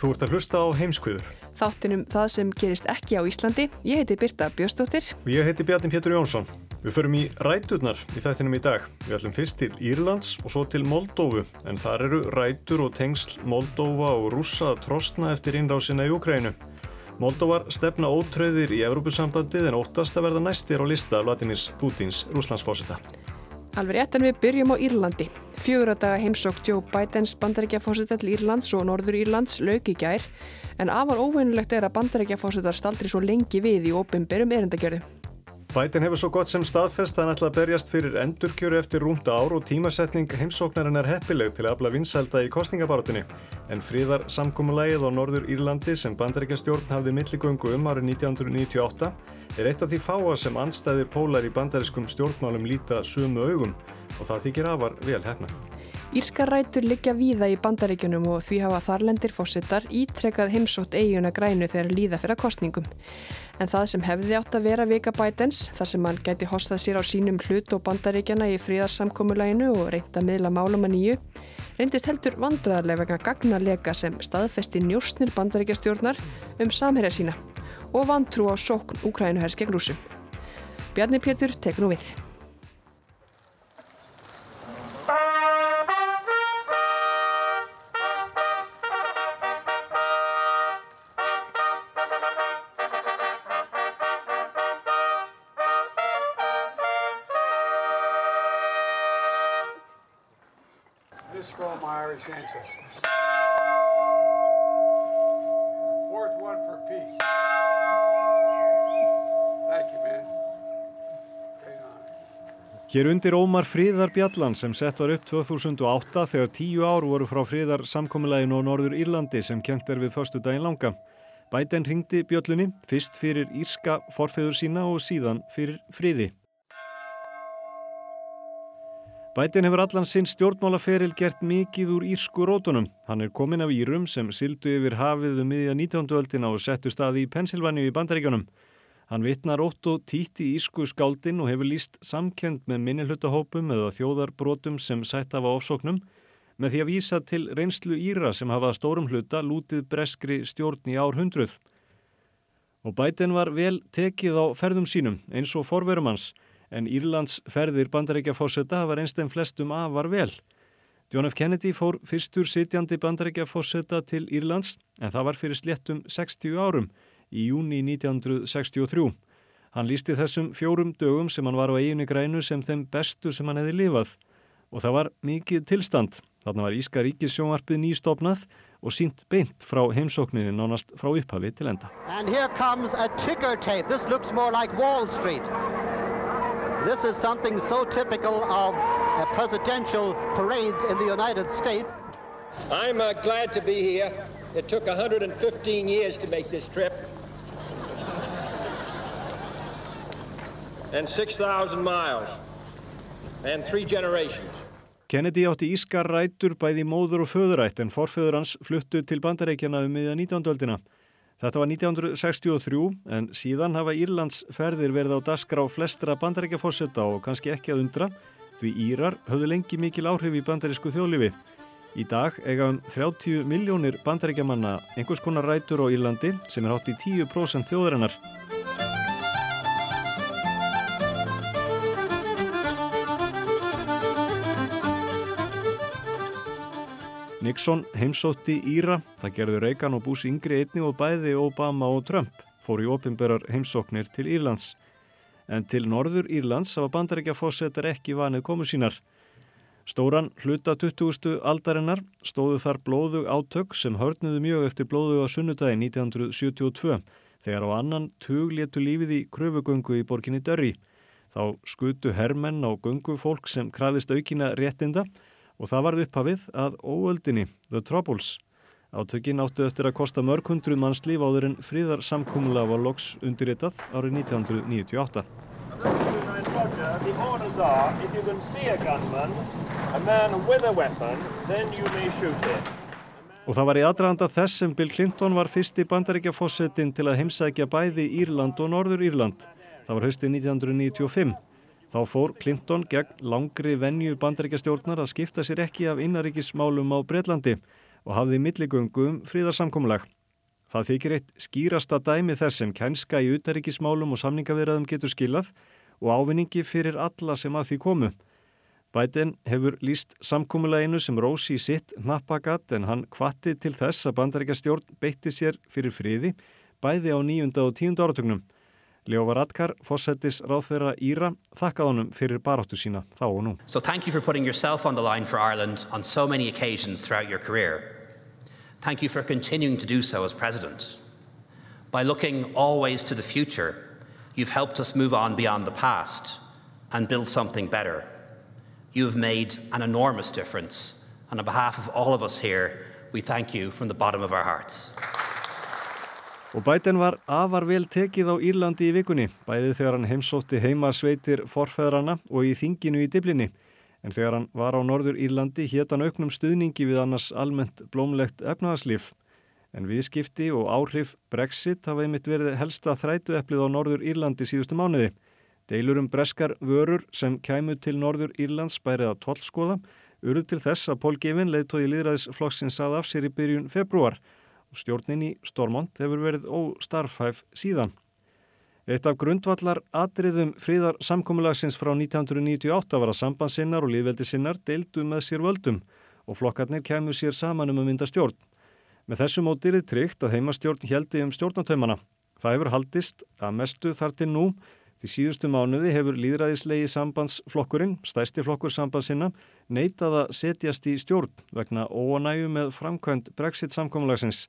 Þú ert að hlusta á heimskviður. Þáttinum það sem gerist ekki á Íslandi. Ég heiti Birta Björstóttir. Og ég heiti Bjarni Pétur Jónsson. Við förum í ræturnar í þættinum í dag. Við ætlum fyrst til Írlands og svo til Moldófu. En þar eru rætur og tengsl Moldófa og rússa trostna eftir innrásina í Ukrænu. Moldóvar stefna ótröðir í Evrópusambandið en óttast að verða næstir á lista Vladimir Putins rúslandsfósita. Alveg rétt en við byrjum á Írlandi. Fjögur að daga heimsókt Joe Bidens bandarækjafósita til Írlands og Norður Írlands lauk í gær en afar óveinulegt er að bandarækjafósitar staldri svo lengi við í óbimberum erindagjörðu. Biden hefur svo gott sem staðfest að hann ætla að berjast fyrir endurkjöru eftir rúmta ár og tímasetning heimsóknarinn er heppileg til að afla vinsælda í kostningabarutinni. En fríðar samkómulægið á Norður Írlandi sem bandaríkjastjórn hafði milligöngu um árið 1998 er eitt af því fáa sem anstæðir pólar í bandarískum stjórnmálum líta sumu augum og það þykir afar vel hefna. Írskarætur liggja víða í bandaríkjunum og því hafa þarlendir fósittar ítrekkað heimsótt eiguna grænu þegar líða fyrir kostningum. En það sem hefði átt að vera vika bætens, þar sem hann gæti hostað sér á sínum hlut og bandaríkjana í fríðarsamkomulæginu og reynda miðla málum að nýju, reyndist heldur vandraðarlega vegna gagnarleika sem staðfesti njóstnir bandaríkjastjórnar um samherja sína og vantrú á sókn Úkrænuhers gegn rúsum. Bjarni Pétur tekur nú við. Hér undir Ómar Fríðar Bjallan sem sett var upp 2008 þegar tíu ár voru frá Fríðar samkomiðlægin og Norður Írlandi sem kent er við förstu daginn langa. Bæten ringdi Bjöllunni fyrst fyrir írska forfeður sína og síðan fyrir Fríði. Bætin hefur allan sinn stjórnmálaferil gert mikið úr írsku rótunum. Hann er komin af Írum sem sildu yfir hafið um miðja 19. öldina og settu staði í Pensilvæni í bandaríkjunum. Hann vitnar ótt og títi í írsku skáldin og hefur líst samkend með minnihlutahópum eða þjóðarbrotum sem sætt af ofsóknum með því að vísa til reynslu Íra sem hafa stórum hluta lútið breskri stjórn í ár hundruð. Og Bætin var vel tekið á ferðum sínum eins og forverum hans en Írlands ferðir bandaríkja fósetta hafa reynst en flestum afar vel. John F. Kennedy fór fyrstur sitjandi bandaríkja fósetta til Írlands en það var fyrir sléttum 60 árum í júni 1963. Hann lísti þessum fjórum dögum sem hann var á eiginu grænu sem þeim bestu sem hann hefði lifað og það var mikið tilstand. Þarna var Íska ríkissjónvarpið nýstofnað og sínt beint frá heimsókninni nánast frá upphafi til enda. And here comes a ticker tape. This looks more like Wall Street. This is something so typical of presidential parades in the United States. I'm uh, glad to be here. It took 115 years to make this trip. And 6,000 miles. And three generations. Kennedy átti ískar rætur bæði móður og föðurætt en forföður hans fluttu til bandarækjana um miðja 19. öldina. Þetta var 1963 en síðan hafa Írlands ferðir verið á dasgra á flestra bandarækjafósetta og kannski ekki að undra því Írar höfðu lengi mikil áhrif í bandarísku þjóðlifi. Í dag eiga um 30 miljónir bandarækjamanna einhvers konar rætur á Írlandi sem er hátt í 10% þjóðarinnar. Nixon heimsótti Íra, það gerðu Reagan og Bush yngri einni og bæði Obama og Trump fór í opimberar heimsóknir til Írlands. en til norður Írlands hafa bandaríkja fósettar ekki vanið komu sínar. Stóran hluta 20. aldarinnar stóðu þar blóðug átök sem hörnuðu mjög eftir blóðug á sunnudagi 1972 þegar á annan tug letu lífið í kröfugöngu í borginni Dörri. Þá skutu hermenn á göngu fólk sem krafðist aukina réttinda og það varð upphafið að óöldinni, The Troubles. Átökin áttu eftir að kosta mörg hundruð manns líf áður en fríðar samkúmulega var loks undirritað árið 1998. Og það var í aðdraganda þess sem Bill Clinton var fyrsti bandaríkjafossetin til að heimsækja bæði Írland og Norður Írland. Það var haustið 1995. Þá fór Clinton gegn langri venju bandaríkjastjórnar að skipta sér ekki af innaríkismálum á Breitlandi og hafði milligöngu um fríðarsamkomulag. Það þykir eitt skýrasta dæmi þess sem kænska í utaríkismálum og samningavirðum getur skilað og ávinningi fyrir alla sem að því komu. Biden hefur líst samkomuleginu sem rósi í sitt nappagat en hann kvatti til þess að bandaríkjastjórn beitti sér fyrir friði bæði á nýjunda og tíunda áratögnum. Ráðferra Íra, þakkað honum fyrir sína þá og nú. So thank you for putting yourself on the line for Ireland on so many occasions throughout your career. Thank you for continuing to do so as President. By looking always to the future, you've helped us move on beyond the past and build something better. You have made an enormous difference, and on behalf of all of us here, we thank you from the bottom of our hearts. Og Biden var afar vel tekið á Írlandi í vikunni, bæði þegar hann heimsótti heimasveitir forfeðrana og í þinginu í diblinni. En þegar hann var á Norður Írlandi hétt hann auknum stuðningi við annars almennt blómlegt efnaðarslif. En viðskipti og áhrif Brexit hafa einmitt verið helsta þrætueplið á Norður Írlandi síðustu mánuði. Deilur um breskar vörur sem kæmu til Norður Írlands bærið að tollskoða, urð til þess að Pól Gevin leiðtói líðræðisflokksins að af sér í byrjun februar og stjórnin í Stormont hefur verið óstarfhæf síðan. Eitt af grundvallar atriðum fríðar samkommulagsins frá 1998 var að sambandsinnar og líðveldisinnar deildu með sér völdum og flokkarnir kemur sér saman um að mynda stjórn. Með þessu mótir er tryggt að heimastjórn heldi um stjórnatöymana. Það hefur haldist að mestu þar til nú Því síðustu mánuði hefur líðræðislegi sambandsflokkurinn, stæsti flokkur sambandsinna, neitað að setjast í stjórn vegna óanægu með framkvæmt brexit samkommulagsins.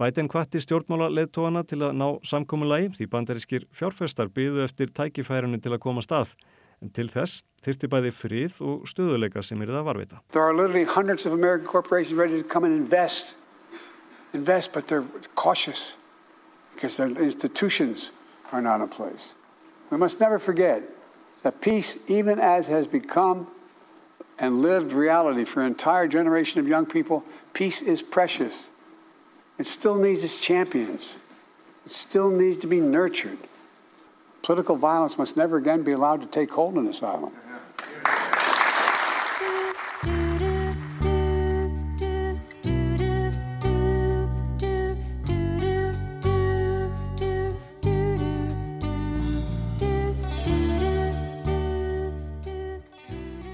Bæten kvatti stjórnmála leðtóana til að ná samkommulagi því bandarískir fjárfestar byðu eftir tækifærinu til að koma stað. En til þess þyrti bæði frið og stöðuleika sem er það varvita. There are literally hundreds of American corporations ready to come and invest. Invest, but they're cautious because their institutions are not in place. We must never forget that peace, even as has become and lived reality for an entire generation of young people, peace is precious. It still needs its champions. It still needs to be nurtured. Political violence must never again be allowed to take hold in this island.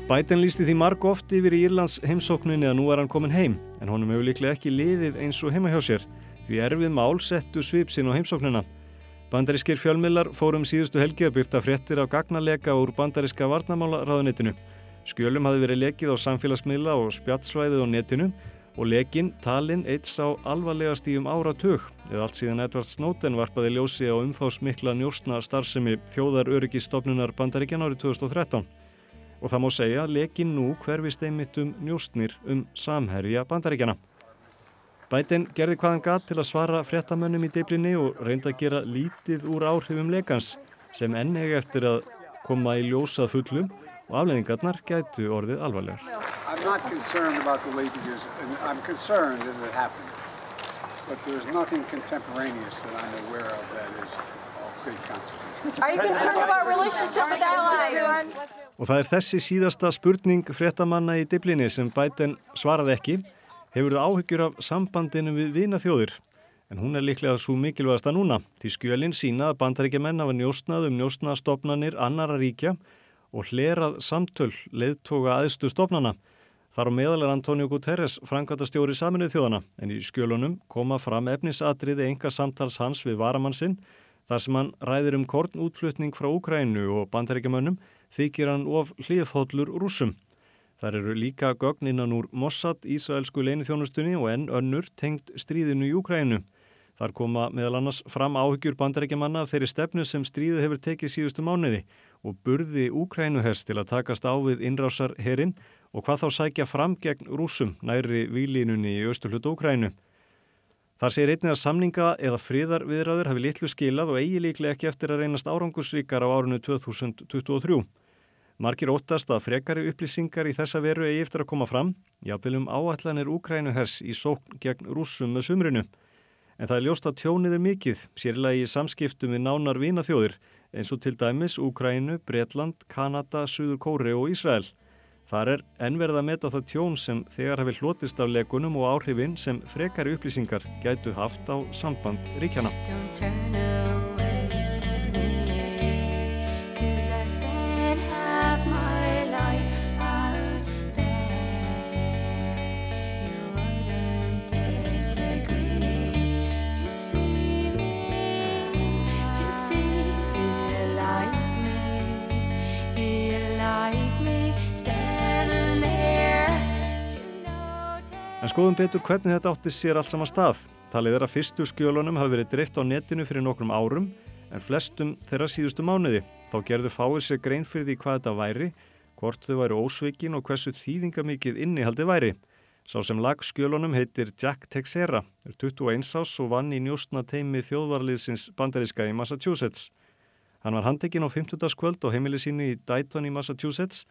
Biden lísti því marg oft yfir í Írlands heimsókninni að nú er hann komin heim en honum hefur líklega ekki liðið eins og heima hjá sér því erfið mál settu svipsinn á heimsóknina. Bandarískir fjölmiðlar fórum síðustu helgi að byrta fréttir af gagnarleika úr bandaríska varnamálaráðunetinu. Skjölum hafi verið lekið á samfélagsmiðla og spjallsvæðið á netinu og lekin talinn eitt sá alvarlegast í um áratug eða allt síðan Edvard Snowden varpaði ljósi á umfásmikla njóstna starfsemi þjóðar öryggistofnunar bandaríkjan árið 2013 og það má segja að lekin nú hverfist einmitt um njóstnir um samherja bandaríkjana. Bætin gerði hvaðan gatt til að svara fréttamönnum í deiblinni og reynda að gera lítið úr áhrifum lekans sem enn hegi eftir að koma í ljósað fullum og afleðingarnar gætu orðið alvarlegar. I'm not concerned about the leakages, and I'm concerned that it happened. But there's nothing contemporaneous that I'm aware of that is. Are you concerned about relationship with allies? Og það er þessi síðasta spurning fréttamanna í diblinni sem Biden svaraði ekki, hefur það áhyggjur af sambandinu við vina þjóðir. En hún er líklega svo mikilvægasta núna, því skjölinn sína að bandaríkjaman hafa njóstnað um njóstnastofnanir annara ríkja og hlerað samtöl leiðtoga aðstu stofnana. Þar á meðal er Antonio Guterres framkvæmtastjóri saminuð þjóðana, en í skjölunum koma fram efnisatriði enga samtals hans við varamann sinn Það sem hann ræðir um kornútflutning frá Úkrænu og bandaríkjamönnum þykir hann of hliðhóllur rúsum. Þar eru líka gögn innan úr Mossad, Ísraelsku leinithjónustunni og enn önnur tengt stríðinu í Úkrænu. Þar koma meðal annars fram áhyggjur bandarækjamanna af þeirri stefnu sem stríðu hefur tekið síðustu mánuði og burði Úkrænuhers til að takast á við innrásar herin og hvað þá sækja fram gegn rúsum næri výlínunni í austurhlutu Úkrænu. Þar segir einnig að samninga eða friðarviðræður hafi litlu skilað og eigi líklega ekki eftir að reynast árangusríkar á árunni 2023. Markir óttast að frekari upplýsingar í þessa veru eigi eftir að koma fram, jápilum áallanir Úkrænuhers í sókn gegn rúsum með sumrinu. En það er ljóst að tjónið er mikið, sérlega í samskiptum við nánar vinaþjóðir, eins og til dæmis Úkrænu, Bretland, Kanada, Suður Kóri og Ísrael. Þar er ennverð að meta það tjón sem þegar hafi hlotist af legunum og áhrifin sem frekari upplýsingar gætu haft á samband ríkjana. En skoðum betur hvernig þetta átti sér allt saman stað. Talið er að fyrstu skjölunum hafi verið dreift á netinu fyrir nokkrum árum en flestum þeirra síðustu mánuði. Þá gerðu fáið sér grein fyrir því hvað þetta væri, hvort þau væri ósveikin og hversu þýðingamikið innihaldi væri. Sá sem lag skjölunum heitir Jack Texera, er 21 ás og vann í njóstna teimi þjóðvarliðsins bandaríska í Massachusetts. Hann var handekinn á 50. skvöld og heimili sínu í Dayton í Massachusetts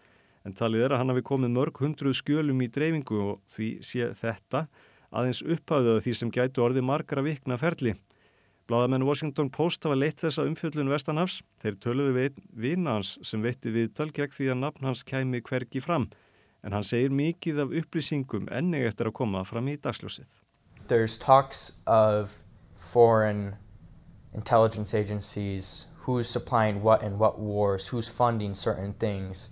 en talið er að hann hafi komið mörg hundruð skjölum í dreifingu og því sé þetta aðeins upphafðuða því sem gætu orði margra vikna ferli. Bláðamenn Washington Post hafa leitt þessa umfjöllun Vestanhafs. Þeir töluðu vina hans sem veitti viðtal gegn því að nafn hans kæmi hvergi fram. En hann segir mikið af upplýsingum ennig eftir að koma fram í dagsljósið. There's talks of foreign intelligence agencies, who's supplying what in what wars, who's funding certain things.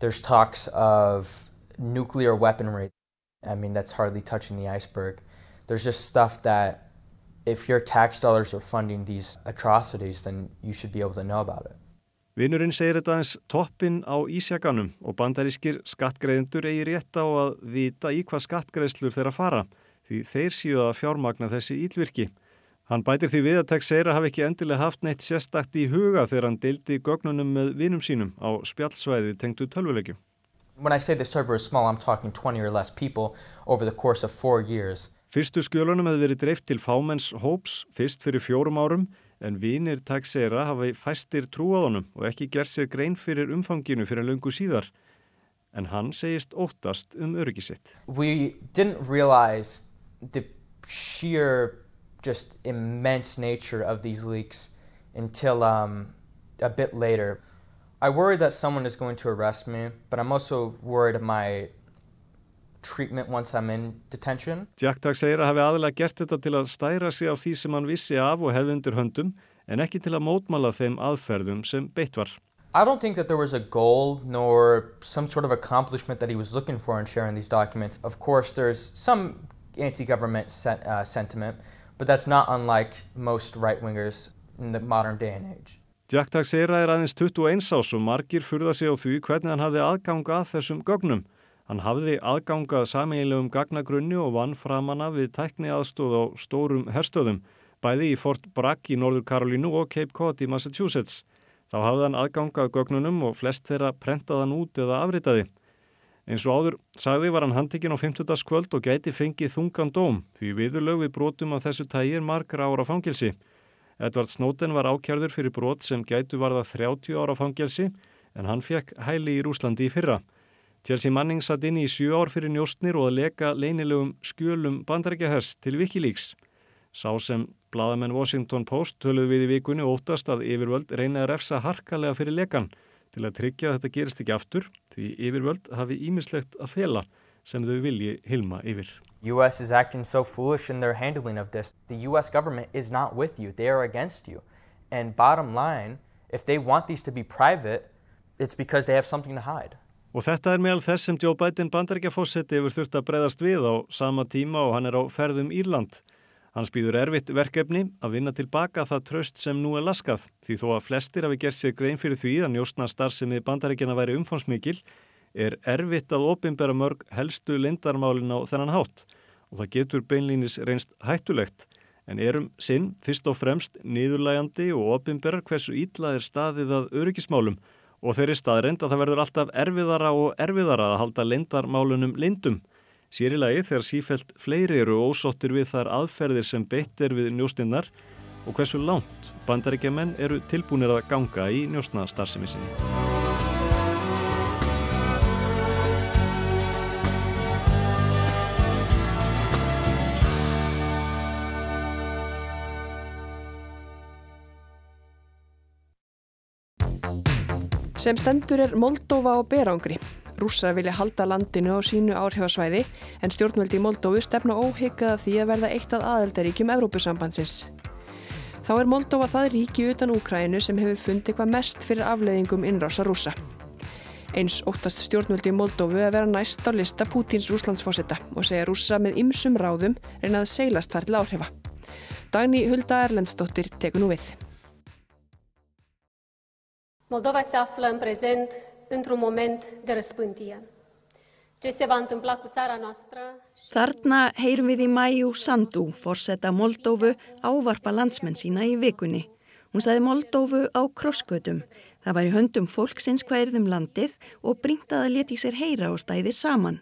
There's talks of nuclear weaponry. I mean, that's hardly touching the iceberg. There's just stuff that if your tax dollars are funding these atrocities, then you should be able to know about it. Vinnurinn segir þetta eins toppin á ísjaganum og bandarískir skattgreðendur eigi rétt á að vita í hvað skattgreðslur þeirra fara því þeir séu að fjármagna þessi ílvirki. Hann bætir því við að Texeira hafi ekki endilega haft neitt sérstakt í huga þegar hann deildi gögnunum með vinum sínum á spjallsvæði tengdu tölvuleikju. Small, I'm talking 20 or less people over the course of four years. Fyrstu skjölunum hefði verið dreift til fámenns hóps fyrst fyrir fjórum árum en vinir Texeira hafi fæstir trúaðunum og ekki gert sér grein fyrir umfanginu fyrir lungu síðar. En hann segist óttast um öryggisitt. We didn't realize the sheer just immense nature of these leaks until um, a bit later. I worry that someone is going to arrest me, but I'm also worried of my treatment once I'm in detention. Segir að hafi gert þetta til að stæra sig á því sem hann vissi af og hefði undir höndum en ekki til að mótmala þeim aðferðum sem beitt var. I don't think that there was a goal nor some sort of accomplishment that he was looking for in sharing these documents. Of course, there's some anti-government uh, sentiment, but that's not unlike most right-wingers in the modern day and age. Jack Taxera er aðeins 21 ás og margir furða sig á því hvernig hann hafði aðganga að þessum gögnum. Hann hafði aðgangað sameiginlegum gagnagrunni og vann framanna við tækni aðstóð á stórum herstöðum, bæði í Fort Bragg í Norður Karolínu og Cape Cod í Massachusetts. Þá hafði hann aðgangað gögnunum og flest þeirra prentaðan út eða afritaði. Eins og áður sagði var hann handtekinn á 50. kvöld og gæti fengið þungan dóm því viðurlög við brotum af þessu tægir margra ára fangilsi. Edvard Snowden var ákjörður fyrir brot sem gætu varða 30 ára fangilsi en hann fekk hæli í Rúslandi í fyrra. Chelsea Manning satt inn í 7 ár fyrir njóstnir og að leka leinilegum skjölum bandarækjahers til Wikileaks. Sá sem bladamenn Washington Post töluð við í vikunni óttast að yfirvöld reynaði að refsa harkalega fyrir lekan til að tryggja að þetta gerist ekki aftur því yfirvöld hafi ímislegt að fela sem þau vilji hilma yfir. US is acting so foolish in their handling of this. The US government is not with you. They are against you. And bottom line, if they want these to be private, it's because they have something to hide. Og þetta er meðal þess sem Joe Biden bandaríkjafósetti hefur þurft að breyðast við á sama tíma og hann er á ferðum Írland. Hans býður erfitt verkefni að vinna tilbaka það tröst sem nú er laskað. Því þó að flestir hafi gert sér grein fyrir því að njóstna starfsemið bandarækjana væri umfánsmikil er erfitt að ofinbera mörg helstu lindarmálin á þennan hátt. Og það getur beinlýnis reynst hættulegt. En erum sinn fyrst og fremst niðurlægandi og ofinberar hversu ítla er staðið að öryggismálum. Og þeirri staðreind að það verður alltaf erfiðara og erfiðara að halda lindarmálunum lindum Sér í lagi þegar sífælt fleiri eru ósóttir við þar aðferðir sem beitt er við njóstinnar og hversu langt bandaríkjaman eru tilbúinir að ganga í njóstna starfsemi sinni. Sem stendur er Moldova og Berangri. Rússar vilja halda landinu á sínu áhrifasvæði en stjórnvöldi í Moldófu stefna óhyggað því að verða eitt af aðeldaríkjum Evrópusambandsins. Þá er Moldófa það ríki utan Úkrænu sem hefur fundið hvað mest fyrir afleiðingum innrása rúsa. Eins óttast stjórnvöldi í Moldófu að vera næst á lista Pútins rúslandsfósetta og segja rúsa með ymsum ráðum reynað seilast þar til áhrifa. Dagni Hulda Erlendsdóttir tekur nú við. Moldova se află în prezent într-un moment de răspântie. Ce se va întâmpla cu țara noastră? Þarna heyrum við í Mæjú Sandu, forsetta Moldófu, ávarpa landsmenn sína í vikunni. Hún saði Moldófu á krossgötum. Það var í höndum fólksins hverðum landið og bringtaði að leti sér heyra og stæði saman.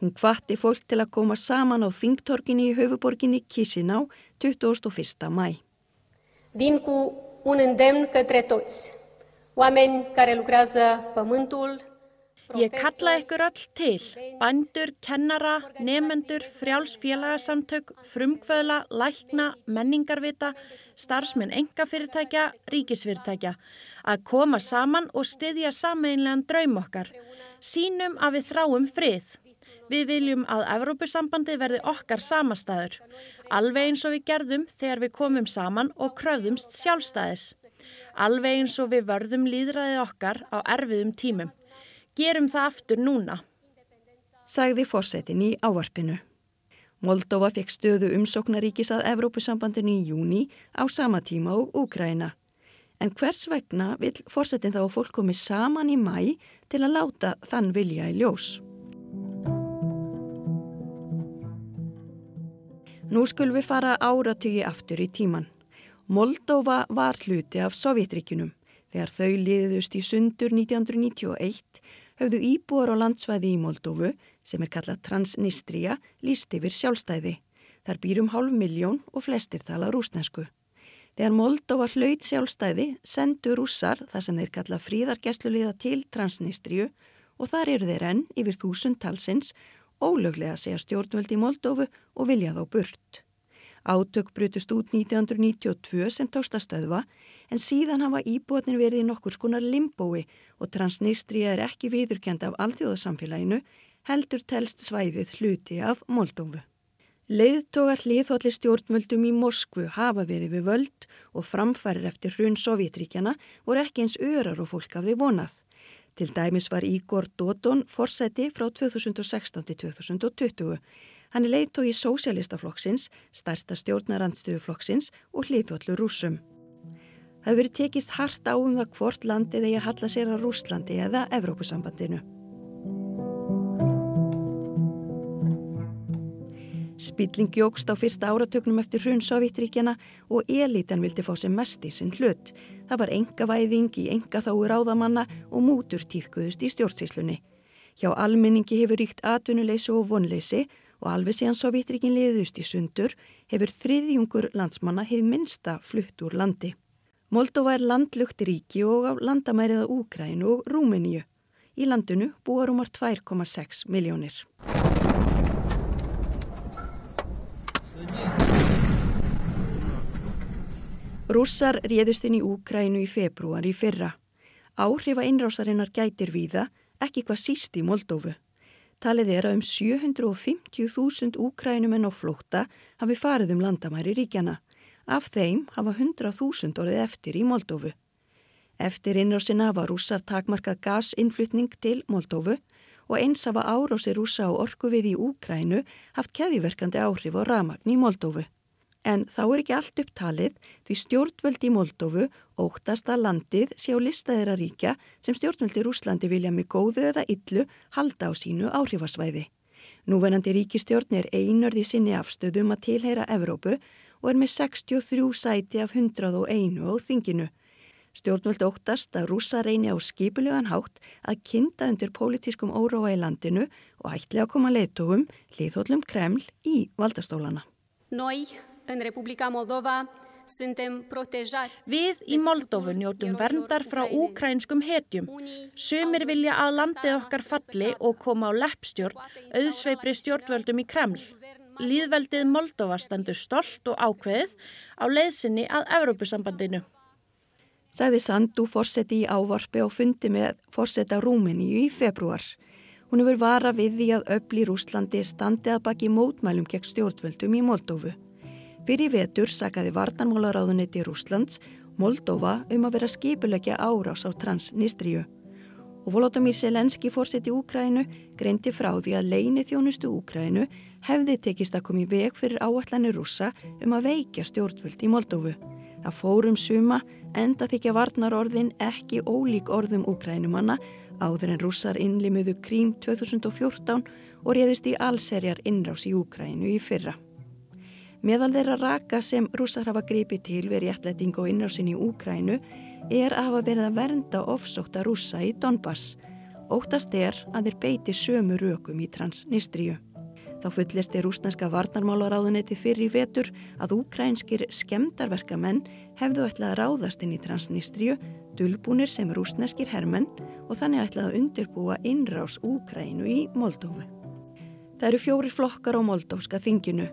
Hún kvatti fólk til að koma saman á þingtorkinni í höfuborginni Chisinau 21. mæ. Vin cu un îndemn către toți oameni care lucrează pământul. Ég kalla ykkur öll til, bændur, kennara, nefendur, frjálsfélagasamtök, frumkvöðla, lækna, menningarvita, starfsmenn engafyrirtækja, ríkisfyrirtækja, að koma saman og styðja sameinlegan draum okkar. Sýnum að við þráum frið. Við viljum að Evrópusambandi verði okkar samastæður, alveg eins og við gerðum þegar við komum saman og kröfðumst sjálfstæðis alveg eins og við vörðum líðræðið okkar á erfiðum tímum. Gerum það aftur núna. Sagði fórsetin í ávarpinu. Moldova fekk stöðu umsóknaríkis að Evrópusambandinu í júni á sama tíma og Úgræna. En hvers vegna vil fórsetin þá fólk komið saman í mæ til að láta þann vilja í ljós? Nú skulum við fara áratögi aftur í tíman. Moldova var hluti af Sovjetríkunum. Þegar þau liðust í sundur 1991 höfðu íbúar á landsvæði í Moldovu, sem er kallað Transnistria, líst yfir sjálfstæði. Þar býrum hálf miljón og flestir tala rúsnesku. Þegar Moldova hlaut sjálfstæði sendu rússar þar sem þeir kalla fríðargæsluliða til Transnistriu og þar eru þeir enn yfir þúsund talsins ólöglega segja stjórnvöld í Moldovu og vilja þá burt. Átök brutust út 1992 sem tósta stöðva en síðan hafa íbúatnir verið í nokkur skonar limbói og Transnistria er ekki viðurkend af alþjóðasamfélaginu heldur telst svæðið hluti af Moldófu. Leiðtogar hliðhólli stjórnvöldum í Moskvu hafa verið við völd og framfærir eftir hrun Sovjetríkjana voru ekki eins örar og fólk af því vonað. Til dæmis var Ígor Dodon forseti frá 2016 til 2020 Hann er leiðtói sósialistaflokksins, starsta stjórnarandstöðuflokksins og hlýðvöldur rúsum. Það hefur verið tekist hart á um það hvort landið að halla sér á Rúslandi eða Evrópusambandinu. Spilling jógst á fyrsta áratögnum eftir hrun Sovjetríkjana og elitan vildi fá sem mest í sinn hlut. Það var engavæðing í enga þáu ráðamanna og mútur tíðkuðust í stjórnsíslunni. Hjá almenningi hefur ríkt atvinnuleysi og vonleysi og alveg síðan Sovjetrikin liðust í sundur hefur þriðjungur landsmanna hefð minsta flutt úr landi. Moldova er landlugt ríki og á landamæriða Úgrænu og Rúmeníu. Í landinu búar umar 2,6 miljónir. Rússar réðust inn í Úgrænu í februar í fyrra. Áhrifa innrásarinnar gætir víða, ekki hvað síst í Moldófu. Talið er að um 750.000 úkrænumenn á flókta hafi farið um landamæri ríkjana. Af þeim hafa 100.000 orðið eftir í Moldófu. Eftir innrásina var rússar takmarkað gasinnflutning til Moldófu og eins hafa árási rússa á orku við í Úkrænu haft keðjuverkandi áhrif á ramagn í Moldófu. En þá er ekki allt upptalið því stjórnvöldi í Moldófu óttast að landið sé á listaðira ríkja sem stjórnvöldi í Rúslandi vilja með góðu eða illu halda á sínu áhrifasvæði. Núvenandi ríkistjórn er einörði sinni afstöðum að tilheyra Evrópu og er með 63 sæti af 101 á þinginu. Stjórnvöld óttast að rúsa reyni á skipulegan hátt að kynnta undir pólitískum óróa í landinu og ætli að koma leittógum liðhóllum Kreml í valdastólana. Noi, en Republika Moldova, Við í Moldófu njótum verndar frá úkrænskum hetjum. Sumir vilja að landið okkar falli og koma á leppstjórn, auðsveipri stjórnvöldum í Kreml. Líðveldið Moldófa standur stolt og ákveðið á leiðsynni að Evrópusambandinu sagði Sandu fórseti í ávarfi og fundi með fórseta Rúmeníu í februar. Hún hefur vara við því að öfli Rúslandi standi að baki mótmælum gegn stjórnvöldum í Moldófu. Fyrir vetur sakaði vartanmálaráðunetti Rúslands Moldófa um að vera skipulegja árás á Transnistriu. Og Volodymyr Selenski fórseti Úkrænu greindi frá því að leini þjónustu Úkrænu hefði tekist að komi veg fyrir áallanir rúsa um að veikja stjórnvöld í Moldófu. Það fórum suma enda þykja varnar orðin ekki ólík orðum úkrænumanna áður en rússar innlimuðu krím 2014 og réðist í allserjar innrás í Úkrænu í fyrra. Meðal þeirra raka sem rússar hafa gripið til við réttlæting og innrásin í Úkrænu er að hafa verið að vernda ofsókta rússa í Donbass. Óttast er að þeir beiti sömu rökum í Transnistriu. Þá fullirti rúsneska varnarmálaráðunetti fyrir í vetur að úkrænskir skemdarverkamenn hefðu ætlað að ráðast inn í Transnistriu, dulbúnir sem rúsneskir hermenn og þannig ætlað að undirbúa innrás Úkrænu í Moldófu. Það eru fjóri flokkar á moldófska þinginu.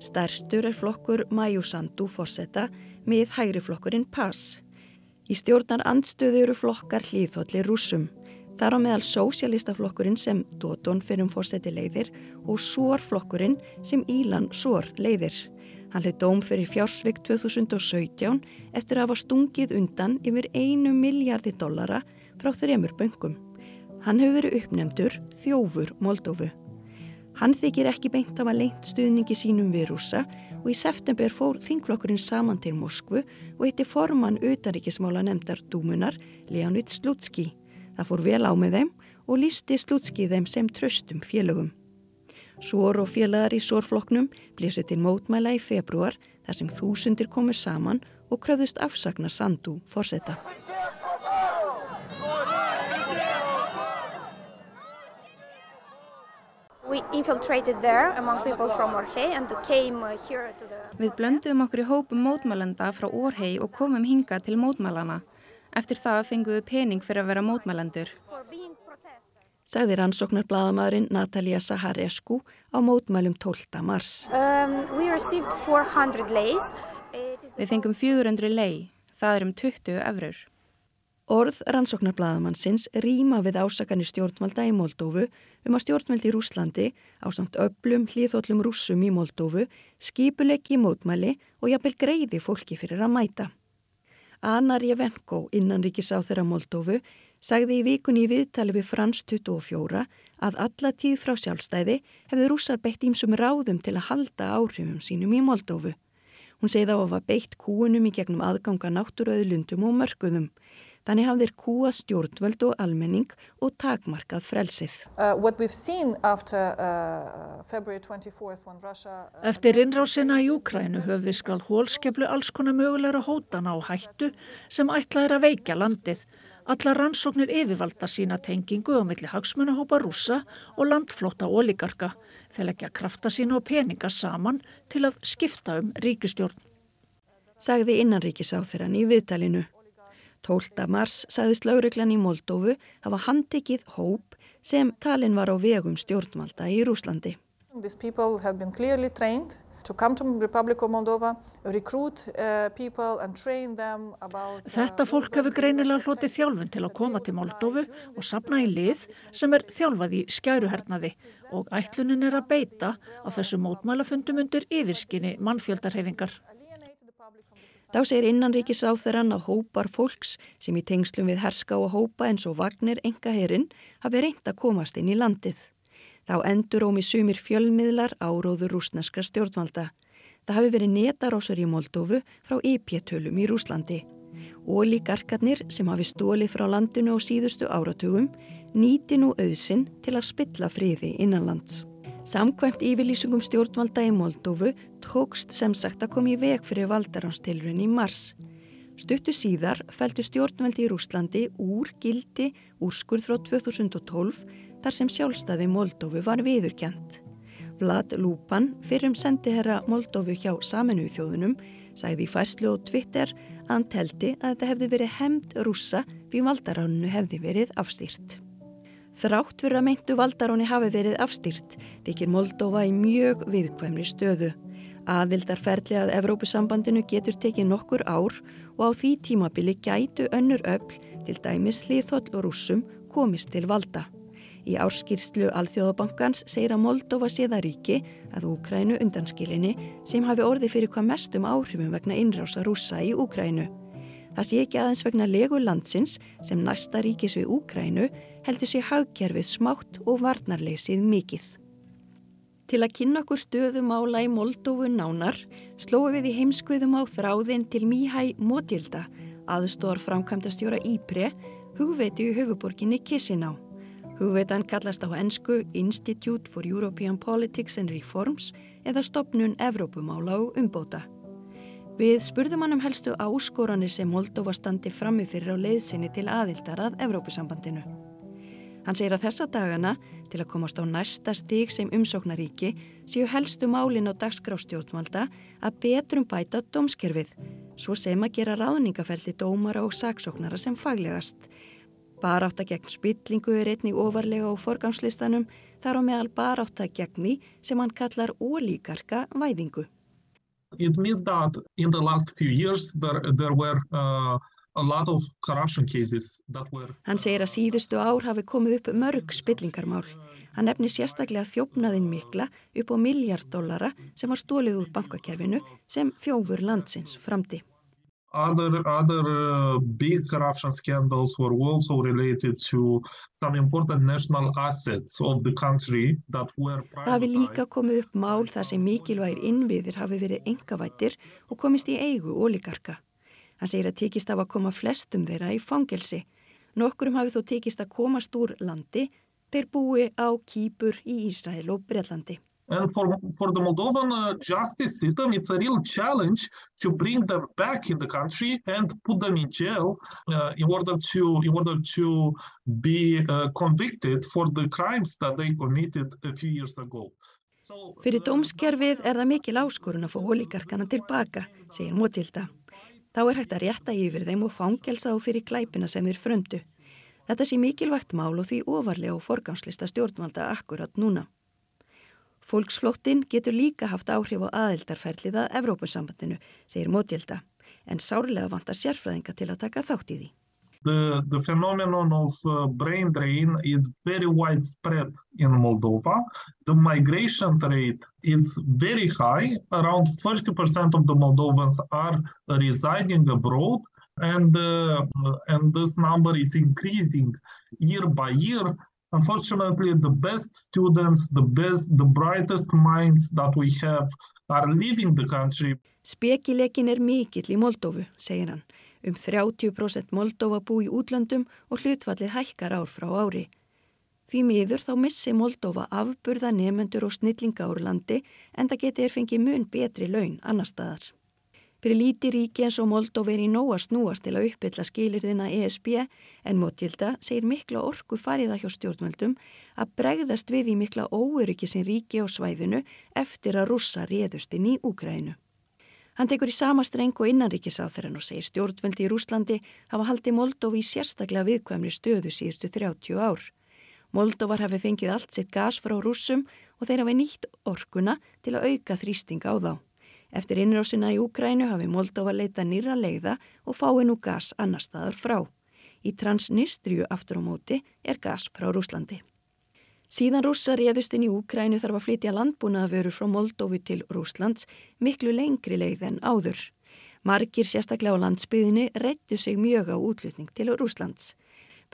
Stærstur er flokkur Majusandu fórsetta með hægri flokkurinn PAS. Í stjórnar andstöðu eru flokkar hlýðhóllir rúsum. Þar á meðal sósjalistaflokkurinn sem Dóton fyrir um fórseti leiðir og Sórflokkurinn sem Ílan Sór leiðir. Hann leið dóm fyrir fjársvik 2017 eftir að hafa stungið undan yfir einu miljardi dollara frá þremur böngum. Hann hefur verið uppnefndur þjófur Moldófu. Hann þykir ekki beint að hafa lengt stuðningi sínum við rúsa og í september fór þingflokkurinn saman til Moskvu og eitti formann auðaríkismála nefndar dúmunar Leonid Slutski. Það fór vel á með þeim og lísti slútskið þeim sem tröstum félögum. Sór og félagar í sórfloknum blésu til mótmæla í februar þar sem þúsundir komið saman og kröðust afsagna Sandu fórseta. Við blönduðum okkur í hópum mótmælenda frá Orhei og komum hinga til mótmælana. Eftir það fenguðu pening fyrir að vera mótmælendur. Sagði rannsóknar bladamæðurinn Natalia Saharescu á mótmælum 12. mars. Um, Við fengum 400 lei, það er um 20 efrur. Orð rannsóknar bladamannsins rýma við ásakanir stjórnvalda í Moldófu um að stjórnvaldi í Rúslandi á samt öblum hlýðhóllum rússum í Moldófu skipulegi mótmæli og jafnvel greiði fólki fyrir að mæta. Anna Rjevenko, innanríkisá þeirra Moldófu, sagði í vikunni í viðtali við Frans 24 að alla tíð frá sjálfstæði hefði rússar beitt ímsum ráðum til að halda áhrifum sínum í Moldófu. Hún segði á að hafa beitt kúunum í gegnum aðganga náttúröðlundum og mörguðum. Þannig hafðir kúa stjórnvöld og almenning og takmarkað frelsið. Uh, uh, Russia... Eftir innrásina í Júkrænu höfð við skal hólskeflu alls konar mögulegra hótana á hættu sem ætlaðir að veikja landið. Allar rannsóknir yfirvalda sína tengingu á milli hagsmunahópa rúsa og landflóta ólíkarka þegar ekki að krafta sína og peninga saman til að skipta um ríkistjórn. Sagði innanríkisáþurann í viðtalinu. 12. mars sagðist lauruglan í Moldófu hafa handekið hóp sem talin var á vegum stjórnvalda í Rúslandi. Moldova, uh, Þetta fólk hefur greinilega hlotið þjálfun til að koma til Moldófu og sapna í lið sem er þjálfað í skæruhernaði og ætlunin er að beita á þessu mótmælafundum undir yfirskinni mannfjöldarhefingar. Þá segir innanríkisáþurann að hópar fólks sem í tengslum við herska og hópa eins og vagnir engaherinn hafi reynd að komast inn í landið. Þá endur ómi sumir fjölmiðlar áróður rúsneska stjórnvalda. Það hafi verið netarásur í Moldófu frá EP-tölum í Rúslandi. Ólíkarkarnir sem hafi stólið frá landinu á síðustu áratugum nýti nú auðsinn til að spilla friði innanlands. Samkvæmt yfirlýsingum stjórnvalda í Moldófu tókst sem sagt að koma í veg fyrir valdaránstilrun í mars. Stuttu síðar fæltu stjórnvaldi í Rúslandi úr gildi úrskurð frá 2012 þar sem sjálfstæði Moldófu var viðurkjent. Vlad Lupan, fyrrum sendiherra Moldófu hjá saminuðu þjóðunum, sagði í fæslu og Twitter að hann teldi að þetta hefði verið hemd rússa fyrir valdaránunu hefði verið afstýrt. Þrátt fyrir að meintu valdaráni hafi verið afstýrt, þykir Moldófa í mjög viðkvæmri stöðu. Aðildarferðli að Evrópusambandinu getur tekið nokkur ár og á því tímabili gætu önnur öll, til dæmis hliðhóll og rússum, komist til valda. Í árskýrslu Alþjóðabankans segir að Moldova sé það ríki að Úkrænu undanskilinni sem hafi orði fyrir hvað mestum áhrifum vegna innrása rúsa í Úkrænu. Það sé ekki aðeins vegna legu landsins sem næsta ríkis við Úkrænu heldur sé hagkerfið smátt og varnarleysið mikill. Til að kynna okkur stöðumála í Moldófu nánar slóum við í heimskuðum á þráðin til Míhæ Mótilda, aðstór framkvæmda stjóra Ípre, hugveiti í höfuborginni Kissinau. Hugveitan kallast á ennsku Institute for European Politics and Reforms eða stopnun Evrópumála og umbóta. Við spurðum hann um helstu áskoranir sem Moldova standi frammifyrir á leiðsinni til aðildar að Evrópusambandinu. Hann segir að þessa dagana til að komast á næsta stík sem umsóknaríki séu helstu málin á dagskrástjórnvalda að betrum bæta dómskerfið, svo sem að gera ráðningafelli dómara og saksóknara sem faglegast Barátta gegn spillingu er einnig ofarlega á forgámslistanum þar á meðal barátta gegn því sem hann kallar ólíkarka væðingu. It means that in the last few years Hann segir að síðustu ár hafi komið upp mörg spillingarmál. Hann nefnir sérstaklega þjófnaðin mikla upp á miljardólara sem var stólið úr bankakerfinu sem þjófur landsins framti. Other, other uh, big corruption scandals were also related to some important national assets of the country that were privatized. Það hafi líka komið upp mál þar sem mikilvægir innviðir hafi verið engavættir og komist í eigu ólíkarka. Hann segir að tekist af að koma flestum þeirra í fangelsi. Nokkurum hafi þó tekist að komast úr landi þeir búi á kýpur í Ísrael og Breitlandi. And for, for the Moldovan uh, justice system, it's a real challenge to bring them back in the country and put them in jail uh, in order to in order to be uh, convicted for the crimes that they committed a few years ago. Fyrir dómskerfið er það mikil áskorun að fá ólíkarkana tilbaka, segir Motilda. Þá er hægt að rétta yfir þeim og fangelsa og fyrir klæpina sem þeir fröndu. Þetta sé mikilvægt mál og því ofarlega og forgámslista stjórnvalda akkurat núna. Fólksflóttin getur líka haft áhrif á aðeldarferlið að Evrópussambandinu, segir Mótjelda, en sárlega vantar sérfræðinga til að taka þátt í því. The, the phenomenon of uh, brain drain is very widespread in Moldova. The migration rate is very high. Around 30% of the Moldovans are residing abroad and, uh, and this number is increasing year by year Unfortunately, the best students, the best, the brightest minds that we have are leaving the country. Spekilekin er mikill í Moldófu, segir hann. Um 30% Moldófa bú í útlandum og hlutfallið hækkar ár frá ári. Því miður þá missi Moldófa afburða nefnendur og snillinga úr landi en það geti er fengið mun betri laun annar staðar. Fyrir líti ríki eins og Moldov er í nóa snúast til að uppbylla skilirðina ESB en Motilda segir mikla orku fariða hjá stjórnvöldum að bregðast við í mikla óöryggi sin ríki á svæðinu eftir að rússa réðust inn í Úgrænu. Hann tekur í sama streng og innanríkisáþurann og segir stjórnvöldi í Rúslandi hafa haldið Moldov í sérstaklega viðkvæmri stöðu síðustu 30 ár. Moldovar hafi fengið allt sitt gas frá rússum og þeir hafi nýtt orkuna til að auka þrýsting á þá. Eftir innrásina í Úkrænu hafi Moldova leita nýra leiða og fái nú gas annar staðar frá. Í Transnistriu aftur á móti er gas frá Rúslandi. Síðan rússar réðust inn í Úkrænu þarf að flytja landbúnaðavöru frá Moldovi til Rúslands miklu lengri leið en áður. Margir sérstaklega á landsbyðinni reyttu sig mjög á útlutning til Rúslands.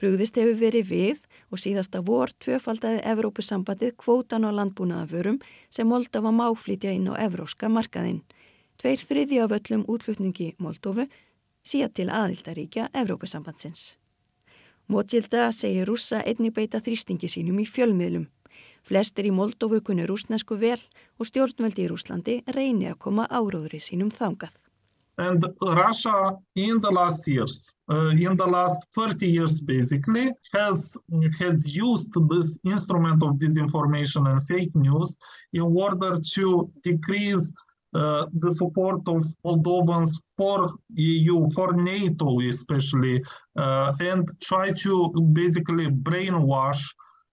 Brugðist hefur verið við og síðasta vor tvöfaldaði Evrópusambandið kvótan á landbúnaðavörum sem Moldova má flytja inn á evróska markaðinn. tveir þriði af öllum útflutningi Moldófu, síðan til aðildaríkja Evrópusambandsins. Mótsilda segir rússa einnig beita þrýstingi sínum í fjölmiðlum. Flestir í Moldófu kunni rúsnesku vel og stjórnveldi í Rúslandi reyni að koma áróðri sínum þangað. And Russia, in the last years, uh, in the last 30 years basically, has, has used this instrument of disinformation and fake news in order to decrease the support of Moldovans for EU, for NATO especially, uh, and try to basically brainwash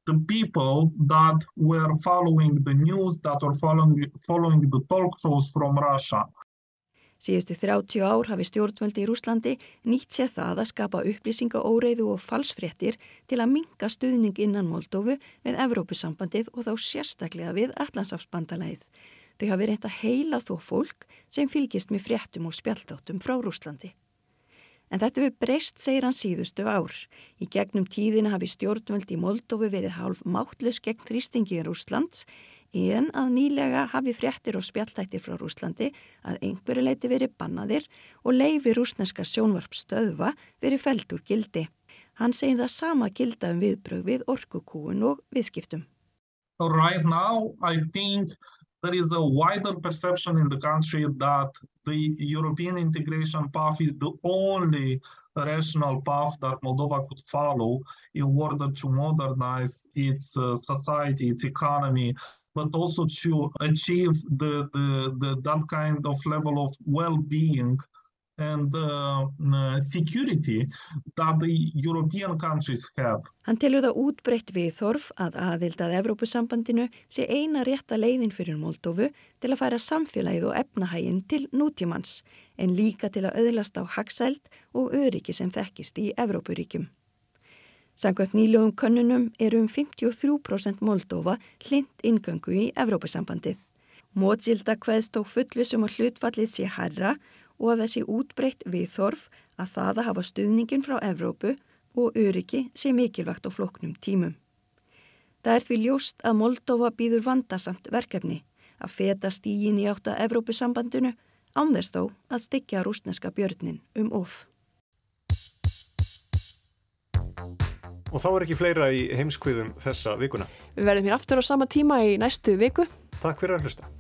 the people that were following the news, that were following, following the talk shows from Russia. Síðustu 30 ár hafi stjórnvöldi í Rúslandi nýtt sér það að skapa upplýsingaóreiðu og falsfréttir til að minga stuðning innan Moldófu við Evrópusambandið og þá sérstaklega við Allandsafsbandalæðið. Þau hafi reynt að heila þó fólk sem fylgist með fréttum og spjaldáttum frá Rúslandi. En þetta við breyst, segir hann síðustu ár. Í gegnum tíðina hafi stjórnvöldi í Moldófu verið hálf mátlus gegn þrýstingi í Rúslands en að nýlega hafi fréttir og spjaltættir frá Rúslandi að einhverju leiti verið bannaðir og leifi rúsneska sjónvarpstöðva verið felt úr gildi. Hann segir það sama gilda um viðbröð við orkukúun og viðskiptum. Right now there is a wider perception in the country that the European integration path is the only rational path that Moldova could follow in order to modernize its uh, society, its economy, but also to achieve the, the, the, that kind of level of well-being and uh, security that the European countries have. Hann telur það útbreytt viðþorf að aðild að Evrópusambandinu sé eina rétta leiðin fyrir Moldófu til að færa samfélagið og efnahægin til nútímans en líka til að auðlast á hagsæld og öryggi sem þekkist í Evrópuríkjum. Sangvæmt nýlugum könnunum eru um 53% Moldófa hlind ingöngu í Evrópusambandið. Mótsilda hveðst og fullvisum og hlutfallið sé herra og að þessi útbreytt viðþorf að það að hafa stuðningin frá Evrópu og öryggi sé mikilvægt á floknum tímum. Það er því ljóst að Moldófa býður vandasamt verkefni að feta stígin í átta Evrópusambandinu ánþess þó að styggja rúsneska björnin um of. Og þá er ekki fleira í heimskviðum þessa vikuna. Við verðum hér aftur á sama tíma í næstu viku. Takk fyrir að hlusta.